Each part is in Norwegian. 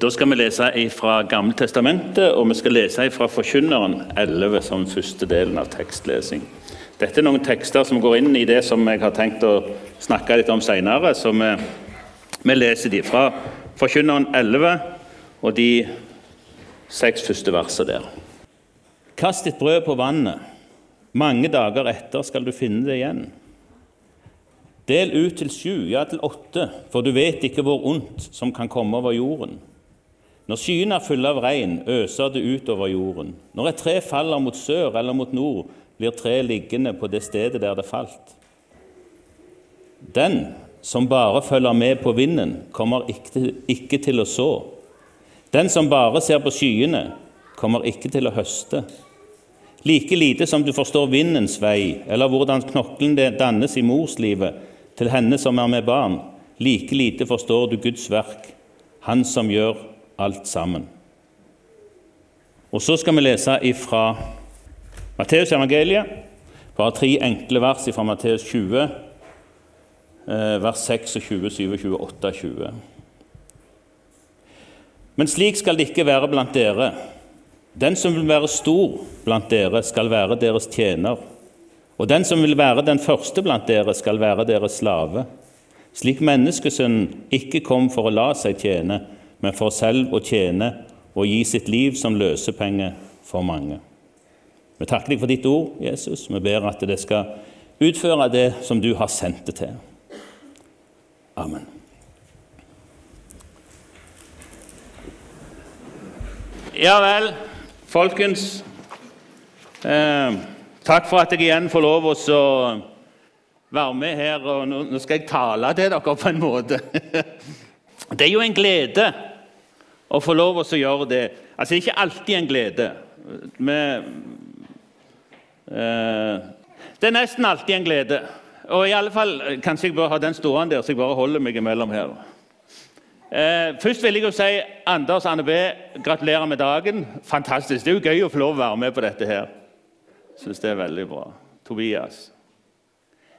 Da skal vi lese fra Gammeltestamentet, og vi skal lese fra Forkynneren 11 som første delen av tekstlesing. Dette er noen tekster som går inn i det som jeg har tenkt å snakke litt om senere. Så vi, vi leser de fra Forkynneren 11 og de seks første versene der. Kast ditt brød på vannet. Mange dager etter skal du finne det igjen. Del ut til sju, ja til åtte, for du vet ikke hvor ondt som kan komme over jorden. Når skyene er fulle av regn, øser det utover jorden. Når et tre faller mot sør eller mot nord, blir treet liggende på det stedet der det falt. Den som bare følger med på vinden, kommer ikke til å så. Den som bare ser på skyene, kommer ikke til å høste. Like lite som du forstår vindens vei, eller hvordan knoklen dannes i morslivet til henne som er med barn, like lite forstår du Guds verk, Han som gjør alt sammen. Og Så skal vi lese fra Matteus evangeliet, bare tre enkle vers fra Matteus 20, eh, vers 26, 27, 28, 20. Men slik skal det ikke være blant dere. Den som vil være stor blant dere, skal være deres tjener. Og den som vil være den første blant dere, skal være deres slave. Slik menneskesønnen ikke kom for å la seg tjene, men for selv å tjene og gi sitt liv som løsepenge for mange. Vi takker deg for ditt ord, Jesus. Vi ber at det skal utføre det som du har sendt det til. Amen. Ja vel, folkens. Eh, takk for at jeg igjen får lov å være med her. og Nå skal jeg tale til dere på en måte. Det er jo en glede å få lov til å gjøre det. Altså, det er ikke alltid en glede. Med, eh, det er nesten alltid en glede. Og i alle fall, Kanskje jeg bør ha den stående der, så jeg bare holder meg imellom her. Eh, først vil jeg jo si Anders Anne B, gratulerer med dagen. Fantastisk. Det er jo gøy å få lov å være med på dette her. Syns det er veldig bra. Tobias.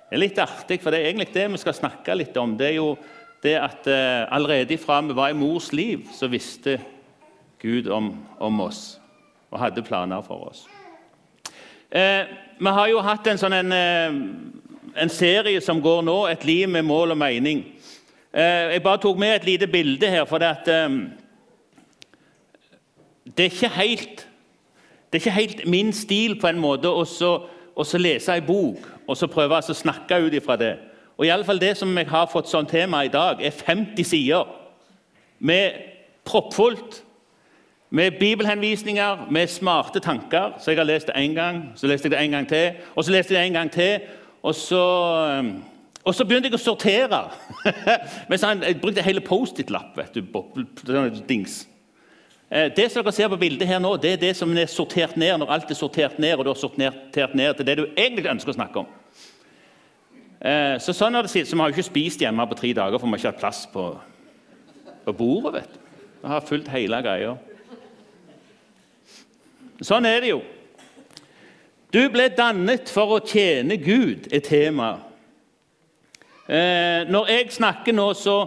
Det er litt artig, for det er egentlig det vi skal snakke litt om. Det er jo det at eh, allerede fra vi var i mors liv, så visste Gud om, om oss og hadde planer for oss. Eh, vi har jo hatt en, sånn en, eh, en, serie som går nå, 'Et liv med mål og mening'. Eh, jeg bare tok med et lite bilde her, for det, at, eh, det, er ikke helt, det er ikke helt min stil på en måte å lese en bok og så prøve å snakke ut ifra det. Og i alle fall Det som jeg har fått som tema i dag, er 50 sider med proppfullt med bibelhenvisninger, med smarte tanker. Så jeg har lest det én gang, så leste jeg det en gang til, og så leste jeg det en gang til. Og så, um, og så begynte jeg å sortere. Sånn, jeg brukte hele Post-It-lapp. sånn dings. Eh, det som dere ser på bildet her nå, det er det som er sortert ned når alt er sortert ned, og du har sortert ned til det du egentlig ønsker å snakke om. Eh, så sånn er det, så Vi har jo ikke spist hjemme på tre dager, for vi har ikke hatt plass på, på bordet. vet du. Vi har fulgt hele greia. Sånn er det jo. Du ble dannet for å tjene Gud, er tema. Eh, når jeg snakker nå, så,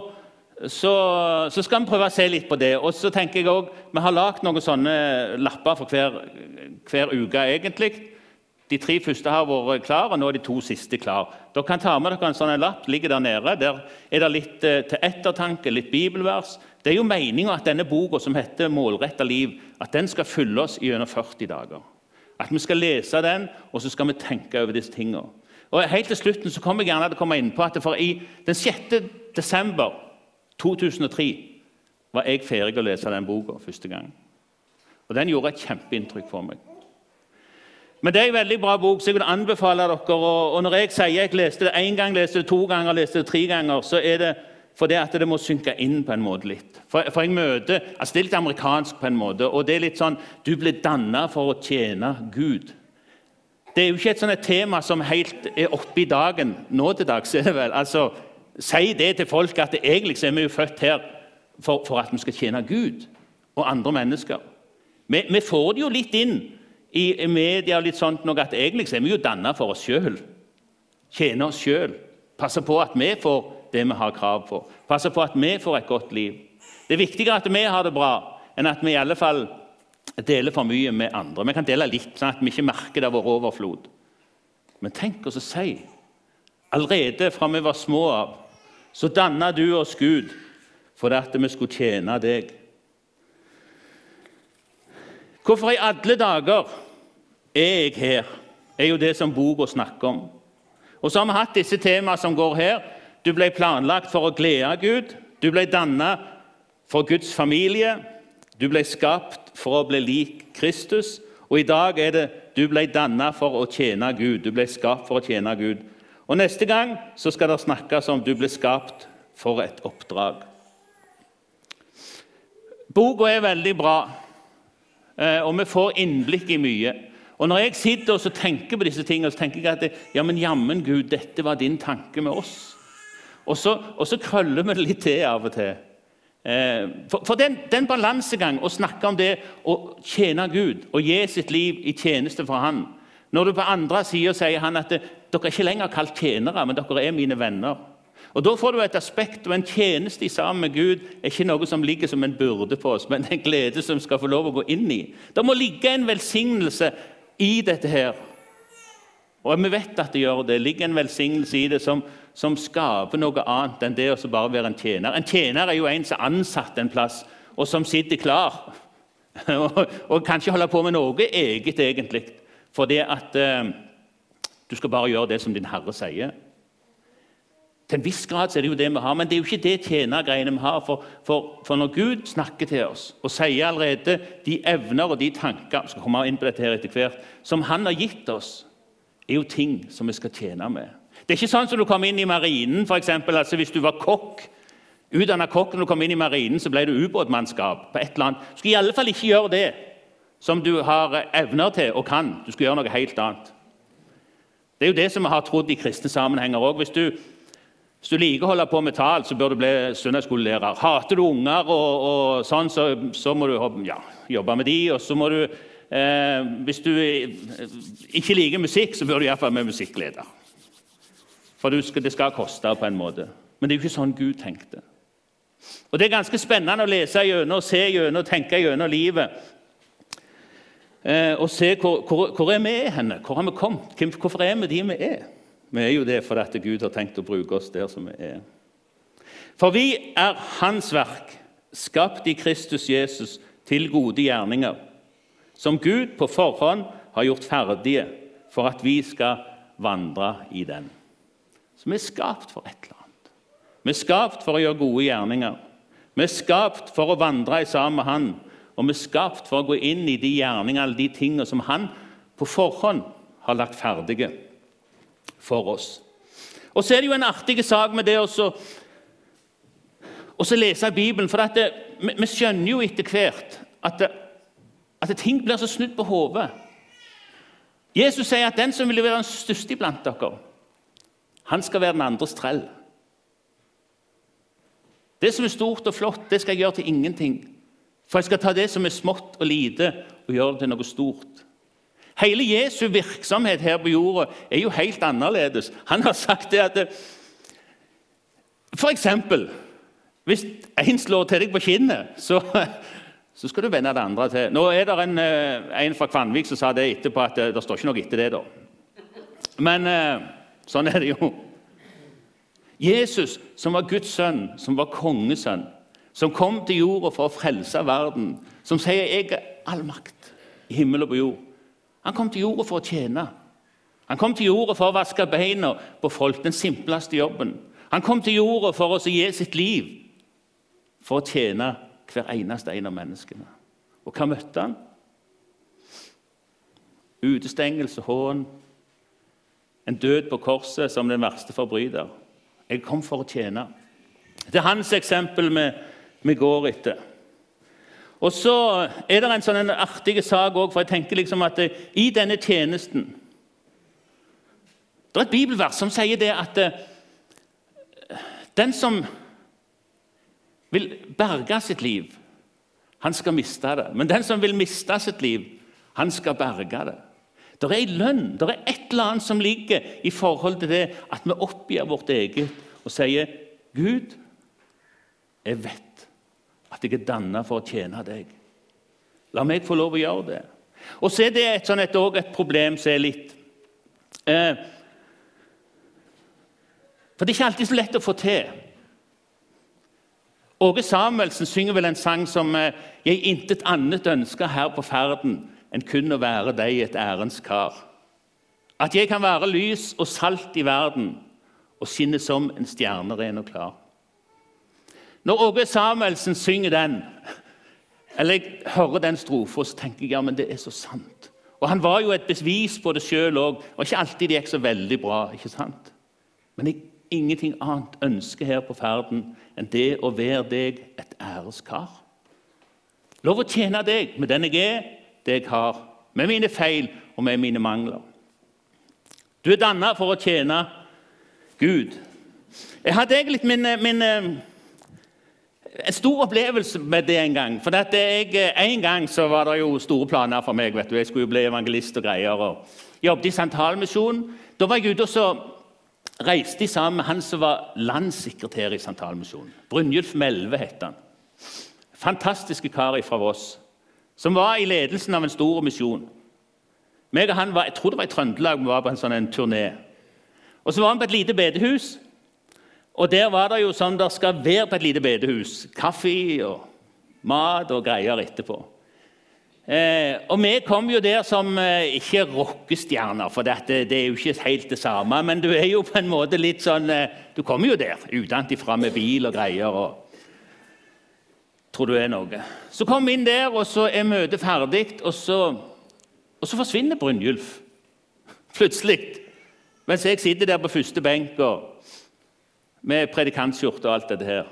så, så, skal vi prøve å se litt på det. Og så tenker jeg også, Vi har lagd noen sånne lapper for hver, hver uke, egentlig. De tre første har vært klare, og nå er de to siste klare. Dere kan ta med dere en sånn lapp. ligger Der nede. Der er det litt eh, til ettertanke, litt bibelvers. Det er jo meninga at denne boka som heter 'Målretta liv', at den skal fylle oss gjennom 40 dager. At vi skal lese den, og så skal vi tenke over disse. Og helt til slutten så kommer jeg gjerne til å komme inn på at for i den 6. desember 2003 var jeg ferdig å lese den boka første gang. Og Den gjorde et kjempeinntrykk for meg. Men det er en veldig bra bok, så jeg vil anbefale dere. Og, når jeg sier jeg leste det én gang, leste det to ganger, leste det tre ganger, så er det fordi at det må synke inn på en måte litt. For, for jeg møter, altså Det er litt amerikansk på en måte. og det er litt sånn, Du ble danna for å tjene Gud. Det er jo ikke et sånt tema som helt er oppe i dagen nå til dags. er det vel. Altså, Si det til folk at egentlig er vi jo født her for, for at vi skal tjene Gud og andre mennesker. Vi, vi får det jo litt inn i media og litt sånt noe at egentlig er vi jo danna for oss sjøl. Tjene oss sjøl. Passe på at vi får det vi har krav på. Passe på at vi får et godt liv. Det er viktigere at vi har det bra, enn at vi i alle fall deler for mye med andre. Vi kan dele litt, sånn at vi ikke merker det av vår overflod. Men tenk oss å si Allerede fra vi var små av, så danna du oss Gud for at vi skulle tjene deg. Hvorfor i alle dager er jeg her? er jo det som boka snakker om. Og så har vi hatt disse temaene som går her. Du ble planlagt for å glede Gud. Du ble danna for Guds familie. Du ble skapt for å bli lik Kristus. Og i dag er det du ble danna for å tjene Gud. Du ble skapt for å tjene Gud. Og Neste gang så skal det snakkes om du ble skapt for et oppdrag. Boka er veldig bra, eh, og vi får innblikk i mye. Og Når jeg sitter og tenker på disse tingene, så tenker jeg at det, ja, men jammen Gud, dette var din tanke med oss. Og så, og så krøller vi det litt til av og til. Eh, for, for den, den balansegang å snakke om det å tjene Gud og gi sitt liv i tjeneste for Han Når du på andre sida sier han at det, dere er ikke lenger kalt tjenere, men dere er mine venner. Og Da får du et aspekt og en tjeneste sammen med Gud er ikke noe som ligger som en byrde på oss, men en glede som skal få lov å gå inn i. Det må ligge en velsignelse i dette her. Og vi vet at det gjør det. Ligger en velsignelse i det som, som skaper noe annet enn det å bare være en tjener. En tjener er jo en som er ansatt en plass, og som sitter klar. og, og kanskje holder på med noe eget, egentlig. Fordi at eh, du skal bare gjøre det som din herre sier. Til en viss grad er det jo det vi har, men det er jo ikke det tjenergreiene vi har. For, for, for, når Gud snakker til oss og sier allerede de evner og de tanker skal komme inn på dette her etter hvert, som Han har gitt oss, er jo ting som vi skal tjene med. Det er ikke sånn som du kom inn i marinen, for eksempel, altså Hvis du var kokk, utdanna kokk når du kom inn i marinen, så ble du ubåtmannskap på et eller annet. Du skal i alle fall ikke gjøre det som du har evner til og kan. Du skal gjøre noe helt annet. Det er jo det som vi har trodd i kristne sammenhenger òg. Hvis du hvis du liker å holde på med tall, så bør du bli søndagsskolelærer. Hater du unger, og, og sånn, så, så, må du ja, jobbe med de. Og så må du, eh, hvis du ikke liker musikk, så bør du iallfall være musikkleder. For skal, det skal koste på en måte. Men det er jo ikke sånn Gud tenkte. Og Det er ganske spennende å lese gjennom, se gjennom, tenke gjennom livet. Eh, og se hvor, hvor, hvor er vi henne? Hvor har vi kommet? Hvorfor er vi de vi er? Vi er jo det fordi Gud har tenkt å bruke oss der som vi er. For vi er Hans verk, skapt i Kristus Jesus til gode gjerninger, som Gud på forhånd har gjort ferdige for at vi skal vandre i den. Så vi er skapt for et eller annet. Vi er skapt for å gjøre gode gjerninger. Vi er skapt for å vandre sammen med Han, og vi er skapt for å gå inn i de gjerningene alle de tingene som Han på forhånd har lagt ferdige for oss. Og Så er det jo en artig sak med det å lese Bibelen. For det, vi skjønner jo etter hvert at, det, at ting blir så snudd på hodet. Jesus sier at den som vil være den største iblant dere, han skal være den andres trell. Det som er stort og flott, det skal jeg gjøre til ingenting. For jeg skal ta det som er smått og lite, og gjøre det til noe stort. Hele Jesu virksomhet her på jorda er jo helt annerledes. Han har sagt det at eksempel, hvis en slår til deg på kinnet, så, så skal du vende det andre til. Nå er det en, eh, en fra Kvanvik som sa det etterpå, at det, det står ikke noe etter det. da. Men eh, sånn er det jo. Jesus, som var Guds sønn, som var kongesønn, som kom til jorda for å frelse verden, som sier 'Jeg er all makt i himmel og på jord'. Han kom til jorda for å tjene. Han kom til jorda for å vaske beina på folk, den simpleste jobben. Han kom til jorda for å gi sitt liv for å tjene hver eneste en av menneskene. Og hva møtte han? Utestengelse, hån, en død på korset som den verste forbryter. Jeg kom for å tjene. Det er hans eksempel vi, vi går etter. Og så er det en sånn artig sak òg, for jeg tenker liksom at det, eh, i denne tjenesten Det er et bibelvers som sier det at det, eh, den som vil berge sitt liv, han skal miste det. Men den som vil miste sitt liv, han skal berge det. Det er en lønn, det er et eller annet som ligger i forhold til det at vi oppgir vårt eget og sier Gud, jeg vet at jeg er dannet for å tjene deg. La meg få lov å gjøre det. Og så er det et, sånn, et, et problem som er litt eh, For det er ikke alltid så lett å få til. Åge Samuelsen synger vel en sang som eh, 'Jeg intet annet ønsker her på ferden enn kun å være deg et ærens kar'. At jeg kan være lys og salt i verden og skinne som en stjerne ren og klar. Når Åge Samuelsen synger den, eller jeg hører den strofa, så tenker jeg ja, men det er så sant. Og Han var jo et bevis på det sjøl òg. Og ikke alltid det gikk så veldig bra. ikke sant? Men jeg ingenting annet ønsker her på ferden enn det å være deg et æreskar. Lov å tjene deg med den jeg er, det jeg har, med mine feil og med mine mangler. Du er danna for å tjene Gud. Jeg hadde egentlig min, min en stor opplevelse med det en gang. For jeg, En gang så var det jo store planer for meg. vet du. Jeg skulle jo bli evangelist og greier. og Jobbet i Santalmisjonen. Da var jeg ute og så reiste de sammen med han som var landssekretær i Santalmisjonen. Brynjulf Melve het han. Fantastiske kar fra Voss. Som var i ledelsen av en stor misjon. Meg og han var, Jeg tror det var i Trøndelag vi var på en sånn en turné. Og Så var vi på et lite bedehus. Og Der var det jo sånn det skal være på et lite bedehus. Kaffe og mat og greier etterpå. Eh, og Vi kom jo der som eh, ikke rockestjerner, for dette, det er jo ikke helt det samme. Men du er jo på en måte litt sånn eh, Du kommer jo der utenfra med bil og greier. og Tror du er noe. Så kom vi inn der, og så er møtet ferdig, og så, og så forsvinner Brynjulf plutselig. Mens jeg sitter der på første benk og med predikantskjorte og alt dette her.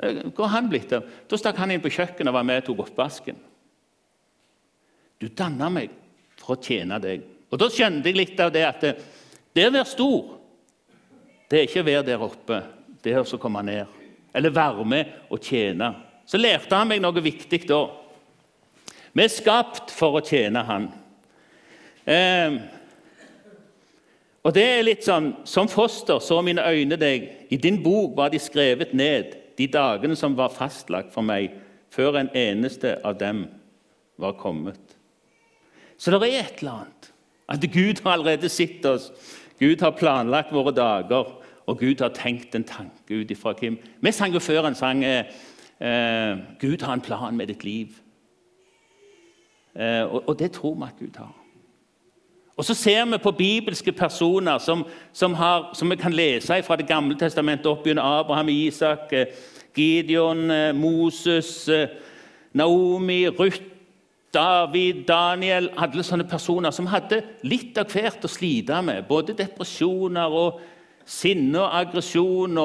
Eh, hvor har han blitt av? Da stakk han inn på kjøkkenet og var med og tok oppvasken. Du danna meg for å tjene deg. Og Da skjønte jeg litt av det at det, det å være stor, det er ikke å være der oppe. Det er å komme ned. Eller være med og tjene. Så lærte han meg noe viktig da. Vi er skapt for å tjene Han. Eh, og det er litt sånn, Som foster så mine øyne deg. I din bok var de skrevet ned, de dagene som var fastlagt for meg, før en eneste av dem var kommet. Så det er et eller annet. At Gud har allerede sett oss. Gud har planlagt våre dager, og Gud har tenkt en tanke ut ifra Kim. Vi sang jo før en sang eh, eh, 'Gud har en plan med ditt liv'. Eh, og, og det tror vi at Gud har. Og Så ser vi på bibelske personer som, som, har, som vi kan lese fra Det gamle testamentet opp Abraham, Isak, eh, Gideon, eh, Moses, eh, Naomi, Ruth, David, Daniel Alle sånne personer som hadde litt av hvert å slite med. Både depresjoner og sinne og aggresjon.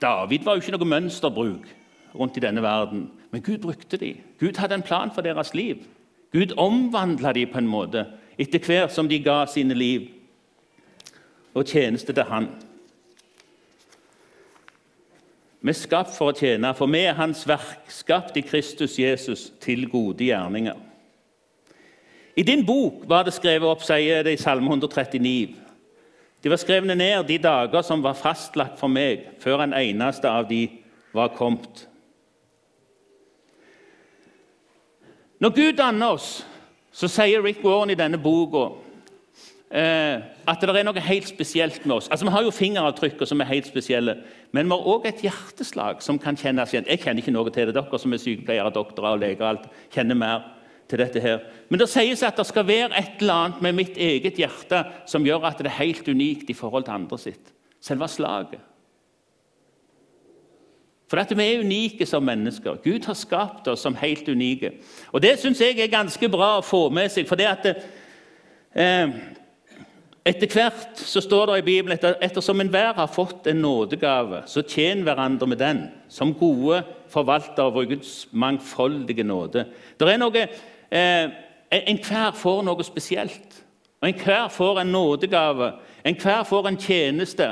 David var jo ikke noe mønsterbruk rundt i denne verden, men Gud brukte dem. Gud hadde en plan for deres liv. Gud omvandla dem på en måte etter hvert som de ga sine liv og tjeneste til Han. Vi er skapt for å tjene, for vi er Hans verk, skapt i Kristus Jesus til gode gjerninger. I din bok var det skrevet opp, sier det i Salme 139. De var skrevne ned de dager som var fastlagt for meg, før en eneste av de var kommet. Når Gud danner oss, så sier Rick Warren i denne boka eh, at det er noe helt spesielt med oss. Altså, Vi har jo fingeravtrykker som er helt spesielle, men vi har òg et hjerteslag som kan kjennes igjen. Jeg kjenner ikke noe til det. Dere som er sykepleiere, doktorer og leger, alt, kjenner mer til dette her. Men det sies at det skal være et eller annet med mitt eget hjerte som gjør at det er helt unikt i forhold til andre sitt. Selve slaget. For at vi er unike som mennesker. Gud har skapt oss som helt unike. Og Det syns jeg er ganske bra å få med seg. for det at eh, Etter hvert så står det i Bibelen etter, ettersom enhver har fått en nådegave, så tjen hverandre med den, som gode forvaltere av Guds mangfoldige nåde. Det er noe, eh, Enhver får noe spesielt. Og Enhver får en nådegave. Enhver får en tjeneste.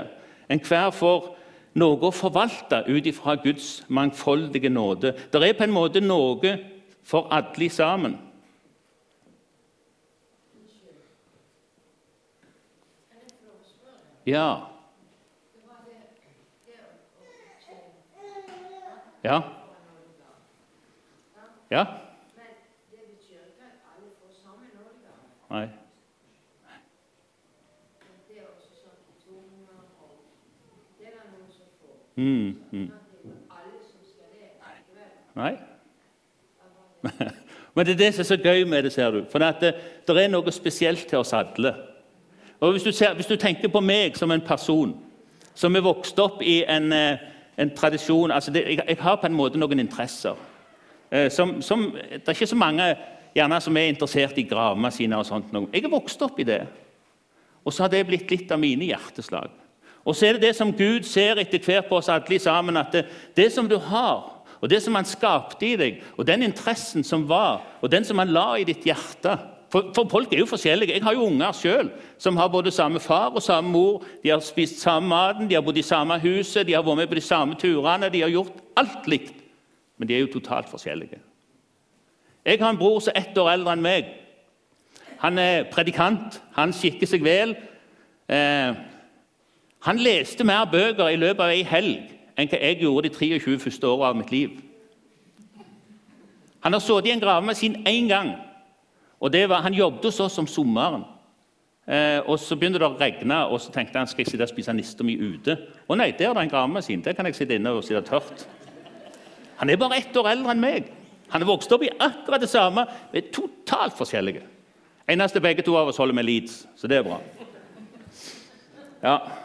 Enhver får noe å forvalte ut ifra Guds mangfoldige nåde. Det er på en måte noe for alle sammen. Ja. Ja. Ja? Nei. Mm, mm. Nei. Men det er det som er så gøy med det, ser du. For det, det er noe spesielt til oss alle. Og hvis du, ser, hvis du, tenker på meg som en person som er vokst opp i en, eh, en tradisjon altså det, jeg, jeg, har på en måte noen interesser. Eh, som, som, det er ikke så mange gjerne, som er interessert i gravemaskiner. og sånt. Jeg er vokst opp i det. Og så har det blitt litt av mine hjerteslag. Og så er det det som Gud ser etter hvert på oss alle sammen, at det, det som du har, og det som han skapte i deg, og den interessen som var, og den som han la i ditt hjerte for, for folk er jo forskjellige. Jeg har jo unger sjøl som har både samme far og samme mor. De har spist samme maten, de har bodd i samme huset, de har vært med på de samme turene. De har gjort alt likt. Men de er jo totalt forskjellige. Jeg har en bror som er ett år eldre enn meg. Han er predikant, han skikker seg vel. Eh, han leste mer bøker i løpet av ei helg enn hva jeg gjorde de 23 første årene av mitt liv. Han har sittet i en gravemaskin én gang. og var, Han jobbet hos oss om sommeren. Eh, og Så begynte det å regne, og så tenkte han skal jeg sitte og spise nista mi ute. Å nei, der er det en gravemaskin. Der kan jeg sitte inne og sitte tørt. Han er bare ett år eldre enn meg. Han er vokst opp i akkurat det samme. Vi er totalt forskjellige. Eneste begge to av oss holder med Leeds, så det er bra. Ja.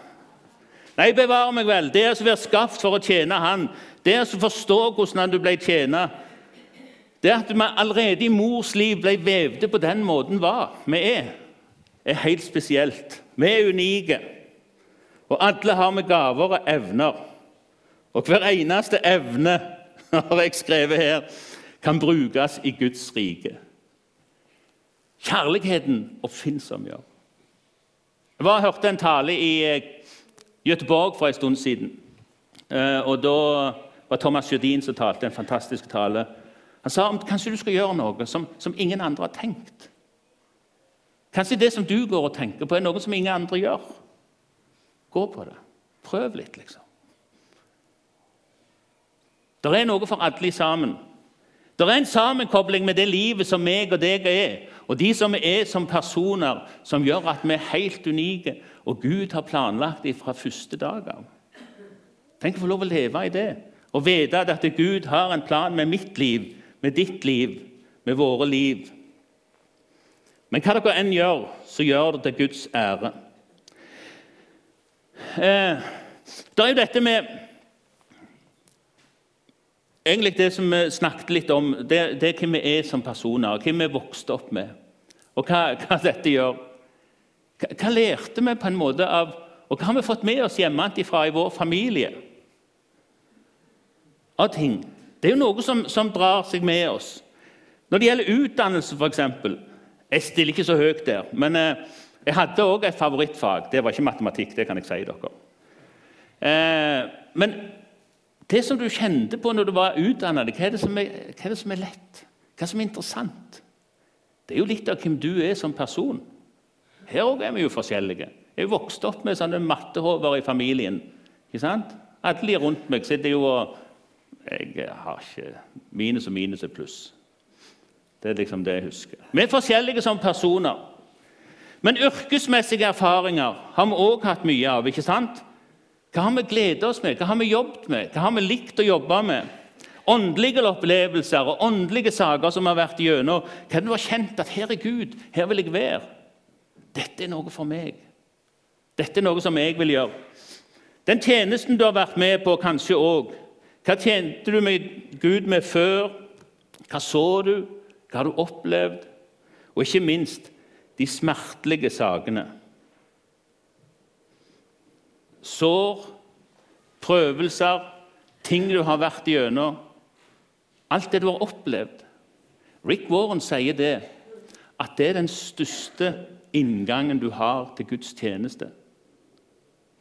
Nei, bevare meg vel. Det er blir skapt for å tjene Han. Det er forstår forstå hvordan du ble tjent. Det at vi allerede i mors liv ble vevde på den måten var, vi er, er helt spesielt. Vi er unike. Og alle har vi gaver og evner. Og hver eneste evne har jeg skrevet her, kan brukes i Guds rike. Kjærligheten oppfinnsom gjør. Jeg var hørte en tale i eh, Göteborg for en stund siden. Eh, og Da var Thomas Jødin som talte en fantastisk tale. Han sa om kanskje du skal gjøre noe som, som, ingen andre har tenkt. Kanskje det som du går og tenker på, er noe som ingen andre gjør. Gå på det. Prøv litt, liksom. Det er noe for alle sammen. Det er en sammenkobling med det livet som meg og deg er, og de som er som personer, som gjør at vi er helt unike, og Gud har planlagt dem fra første dag av. Tenk å få lov å leve i det og vite at Gud har en plan med mitt liv, med ditt liv, med våre liv. Men hva dere enn gjør, så gjør det til Guds ære. Eh, det er jo dette med Egentlig det som vi snakket litt om, det, det er hvem vi er som personer, hvem vi er vokst opp med, og hva, hva dette gjør. Hva, hva, lærte vi på en måte av Og hva har vi fått med oss hjemmefra i vår familie? Av ting. Det er jo noe som, som drar seg med oss. Når det gjelder utdannelse, f.eks. Jeg stiller ikke så høyt der. Men eh, jeg hadde òg et favorittfag. Det var ikke matematikk. det kan jeg si dere. Eh, men det som du kjente på når du var utdanna, hva, hva, er det som er lett? Hva som er interessant? Det er jo litt av hvem du er som person. Her òg er vi jo forskjellige. Jeg er vokst opp med sånne mattehover i familien. ikke sant? Alle rundt meg sitter jo og Jeg har ikke Minus og minus er pluss. Det er liksom det jeg husker. Vi er forskjellige som personer. Men yrkesmessige erfaringer har vi òg hatt mye av. ikke sant? Hva har vi gledet oss med? Hva har vi jobbet med? Hva har vi likt å jobbe med? Åndelige opplevelser og åndelige saker som har vært gjennom. Hva du har kjent at her er Gud, her vil jeg være. Dette er noe for meg. Dette er noe som jeg vil gjøre. Den tjenesten du har vært med på, kanskje òg. Hva tjente du med Gud med før? Hva så du? Hva har du opplevd? Og ikke minst de smertelige sakene. Sår, prøvelser, ting du har vært igjennom. Alt det du har opplevd. Rick Warren sier det, at det er den største inngangen du har til Guds tjeneste.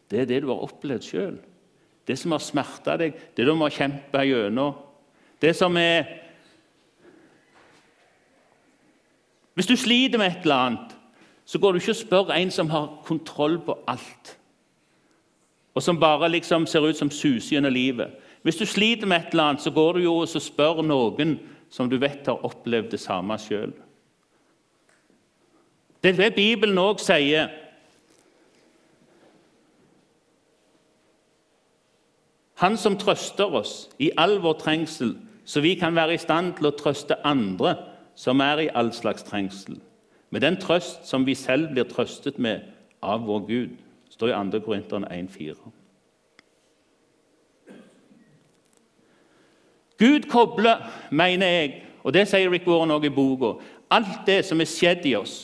Det er det du har opplevd sjøl. Det som har smerta deg, det du må kjempe gjennom. Det som er Hvis du sliter med et eller annet, så går du ikke og spør en som har kontroll på alt, og som bare liksom ser ut som suser gjennom livet. Hvis du sliter med et eller annet, så går du jo og spør noen som du vet har opplevd det samme sjøl. Det er det Bibelen òg sier. Han som trøster oss i all vår trengsel, så vi kan være i stand til å trøste andre som er i all slags trengsel, med den trøst som vi selv blir trøstet med av vår Gud. Står i 2. Korinterne 1,4. Gud kobler, mener jeg, og det sier Rick Warren også i boka, alt det som er skjedd i oss,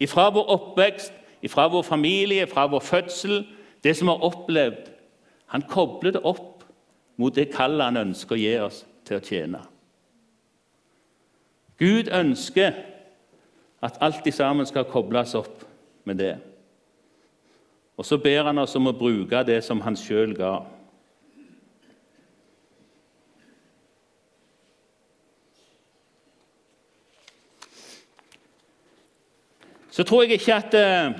ifra vår oppvekst, ifra vår familie, fra vår fødsel, det som vi har opplevd Han kobler det opp mot det kallet han ønsker å gi oss til å tjene. Gud ønsker at alt i sammen skal kobles opp med det. Og så ber han oss om å bruke det som han sjøl ga. så tror jeg ikke at eh,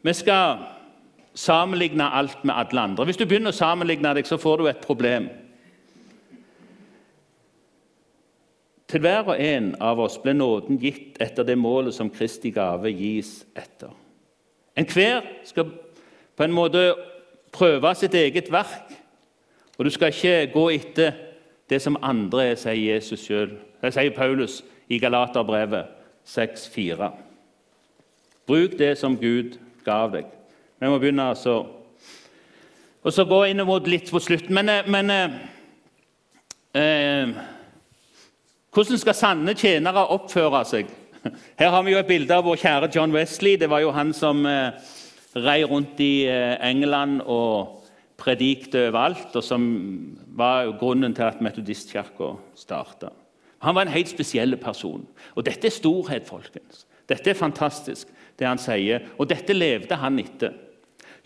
vi skal sammenligne alt med alle andre. Hvis du begynner å sammenligne deg, så får du et problem. Til hver og en av oss ble nåden gitt etter det målet som Kristi gave gis etter. Enhver skal på en måte prøve sitt eget verk, og du skal ikke gå etter det som andre er, sier Jesus selv, Det sier Paulus i Galaterbrevet 6,4. Bruk det som Gud gav deg. Vi må begynne altså Og så gå inn mot litt på slutten. Men, eh, men eh, eh, hvordan skal sanne tjenere oppføre seg? Her har vi jo et bilde av vår kjære John Wesley. Det var jo han som eh, rei rundt i eh, England og predikte overalt, og som var grunnen til at Metodistkirka starta. Han var en helt spesiell person. Og dette er storhet, folkens. Dette er fantastisk det han sier, og dette levde han etter.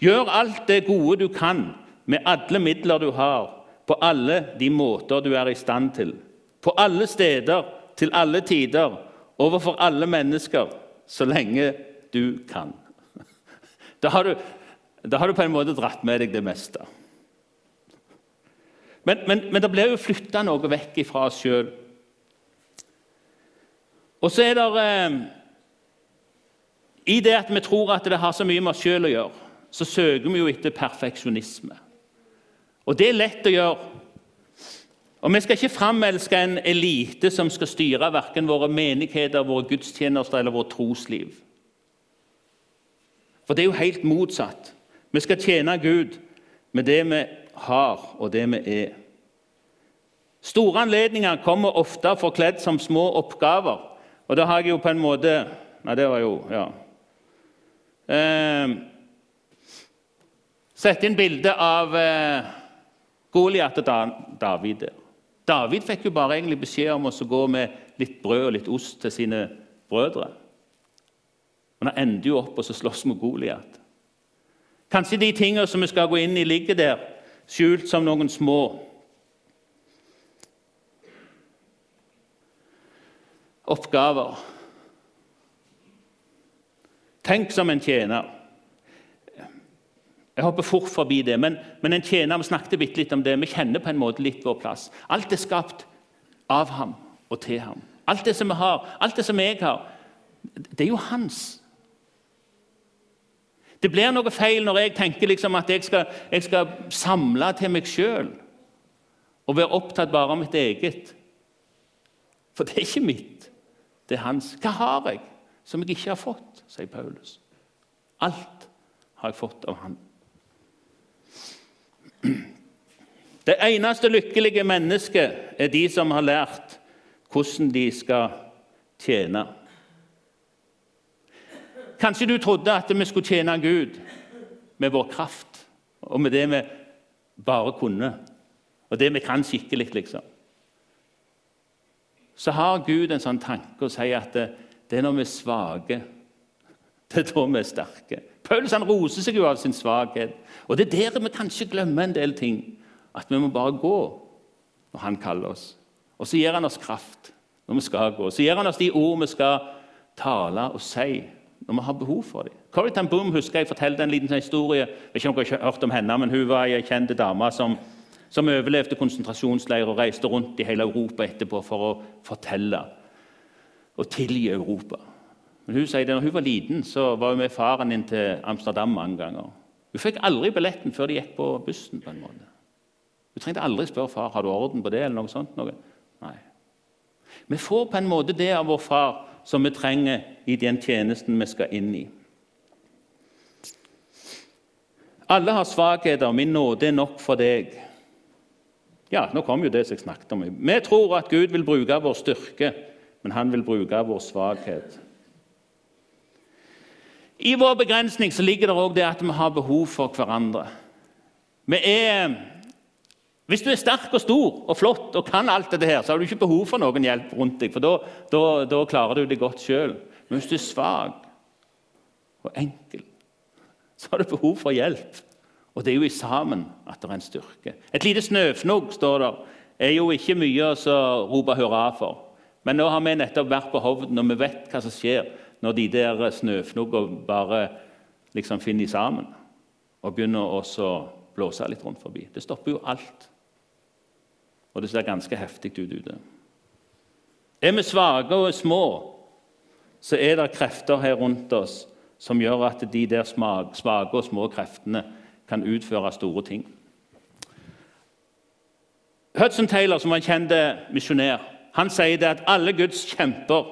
Gjør alt det gode du kan, med alle midler du har, på alle de måter du er i stand til. På alle steder, til alle tider, overfor alle mennesker, så lenge du kan. Da har du, da har du på en måte dratt med deg det meste. Men, men, men det blir jo flytta noe vekk fra oss sjøl. Og så er det eh, i det at vi tror at det har så mye med oss sjøl å gjøre, så søker vi jo etter perfeksjonisme. Og det er lett å gjøre. Og Vi skal ikke framelske en elite som skal styre verken våre menigheter, våre gudstjenester eller vårt trosliv. For det er jo helt motsatt. Vi skal tjene Gud med det vi har, og det vi er. Store anledninger kommer ofte forkledd som små oppgaver. Og da har jeg jo på en måte Nei, det var jo Ja. Eh, Sette inn bilde av eh, Goliat og David. David fikk jo bare egentlig beskjed om å gå med litt brød og litt ost til sine brødre. Men han ender jo opp og så slåss mot Goliat. Kanskje de tingene som vi skal gå inn i, ligger der, skjult som noen små. Oppgaver. Tenk som en tjener. Jeg hopper fort forbi det, men, men en tjener, vi snakket litt om det. Vi kjenner på en måte litt vår plass. Alt er skapt av ham og til ham. Alt det som vi har, alt det som jeg har, det er jo hans. Det blir noe feil når jeg tenker liksom at jeg skal, jeg skal samle til meg sjøl og være opptatt bare av mitt eget. For det er ikke mitt, det er hans. Hva har jeg som jeg ikke har fått? sier Paulus. Alt har jeg fått av Han. Det eneste lykkelige mennesket er de som har lært hvordan de skal tjene. Kanskje du trodde at vi skulle tjene Gud med vår kraft og med det vi bare kunne, og det vi kan skikkelig, liksom. Så har Gud en sånn tanke og sier at det, det er når vi er svake det er da vi er sterke. Paulus han roser seg jo av sin svakhet. Og Det er der vi kanskje glemmer en del ting. At vi må bare gå når han kaller oss. Og så gir han oss kraft når vi skal gå. Så gir han oss de ord vi skal tale og si når vi har behov for dem. Corrie Boom husker jeg fortalte en liten sånn historie. Jeg vet ikke om dere har hørt om henne, men Hun var ei kjent dame som som overlevde konsentrasjonsleir og reiste rundt i hele Europa etterpå for å fortelle og tilgi Europa. Men hun sier det, når hun var liten, så var hun med faren inn til Amsterdam mange ganger. Hun fikk aldri billetten før de gikk på bussen. på en måte. Hun trengte aldri spørre far har du orden på det. eller noe sånt. Noe. Nei. Vi får på en måte det av vår far som vi trenger i den tjenesten vi skal inn i. Alle har svakheter. Min nåde er nok for deg. Ja, nå kom jo det som jeg snakket om. Vi tror at Gud vil bruke vår styrke, men han vil bruke vår svakhet. I vår begrensning ligger det òg det at vi har behov for hverandre. Vi er, hvis du er sterk og stor og flott og kan alt dette, her, så har du ikke behov for noen hjelp rundt deg, for da, da, da klarer du det godt sjøl. Men hvis du er svak og enkel, så har du behov for hjelp. Og det er jo i sammen at det er en styrke. Et lite snøfnugg står der, er jo ikke mye å rope hurra for. Men nå har vi nettopp vært på Hovden, og vi vet hva som skjer når de der snøfnuggene bare liksom finner sammen og begynner å blåse litt rundt forbi. Det stopper jo alt. Og det ser ganske heftig ut ute. Er vi svake og små, så er det krefter her rundt oss som gjør at de der svake og små kreftene kan utføre store ting. Hudson Taylor, som var en kjent misjonær, han sier det at alle Guds kjemper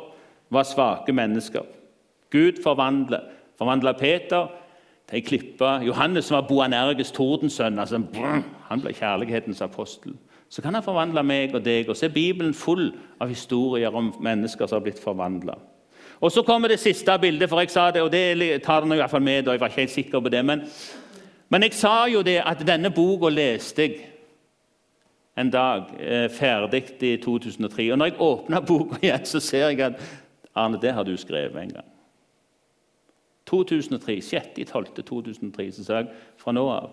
var svake mennesker. Gud forvandler. Forvandla Peter til ei klippe. Johannes var Boanerges tordensønn. Altså, han ble kjærlighetens apostel. Så kan han forvandle meg og deg. Og så er Bibelen full av historier om mennesker som har blitt forvandla. Og Så kommer det siste bildet, for jeg sa det, og det tar den i hvert fall med. og jeg var ikke helt sikker på det, men, men jeg sa jo det at denne boka leste jeg en dag, eh, ferdig i 2003. Og når jeg åpner boka igjen, så ser jeg at Arne, det har du skrevet en gang. 2003, 6.12.2003 så sa jeg fra nå av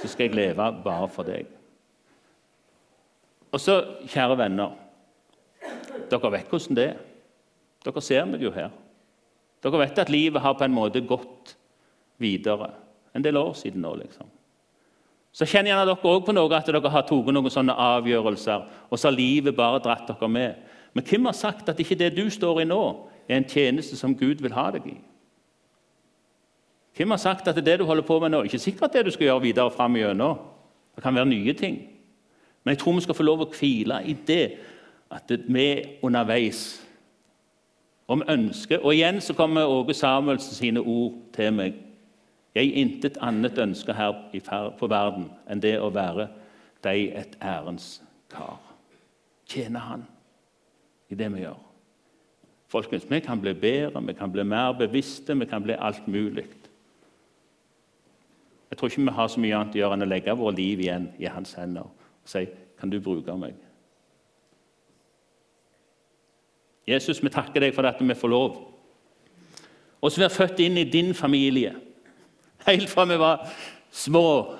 så skal jeg leve bare for deg. Og så, kjære venner Dere vet hvordan det er. Dere ser meg jo her. Dere vet at livet har på en måte gått videre. En del år siden nå, liksom. Så kjenner gjerne dere òg på noe at dere har tatt noen sånne avgjørelser, og så har livet bare dratt dere med. Men hvem har sagt at ikke det du står i nå, er en tjeneste som Gud vil ha deg i? Hvem har sagt at det du holder på med nå, ikke sikkert det du skal gjøre videre fram igjennom? Det kan være nye ting. Men jeg tror vi skal få lov å hvile i det at vi underveis om ønsker Og igjen så kommer Åge Samuelsen sine ord til meg. Jeg intet annet ønsker her på verden enn det å være deg et ærens kar. Tjene Han i det vi gjør. Folkens, Vi kan bli bedre, vi kan bli mer bevisste, vi kan bli alt mulig. Jeg tror ikke vi har så mye annet å gjøre enn å legge vårt liv igjen i hans hender og si kan du bruke meg. Jesus, vi takker deg for at vi får lov. Og så være født inn i din familie. Helt fra vi var små,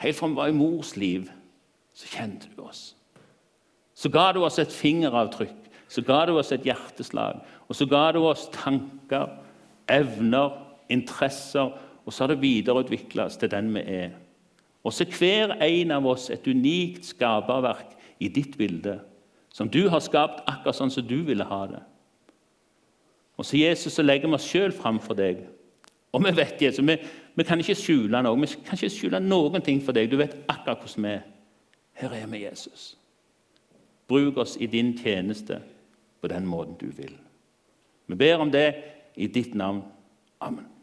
helt fra vi var i mors liv, så kjente du oss. Så ga du oss et fingeravtrykk, så ga du oss et hjerteslag, og så ga du oss tanker, evner, interesser og så har det videreutvikla oss til den vi er. Og så hver en av oss et unikt skaperverk i ditt bilde, som du har skapt akkurat sånn som du ville ha det. Og så Jesus, så legger vi oss sjøl fram for deg. Og vi vet Jesus, vi, vi kan ikke skjule noe. Vi kan ikke skjule noen ting for deg. Du vet akkurat hvordan vi er. Her er vi, Jesus. Bruk oss i din tjeneste på den måten du vil. Vi ber om det i ditt navn. Amen.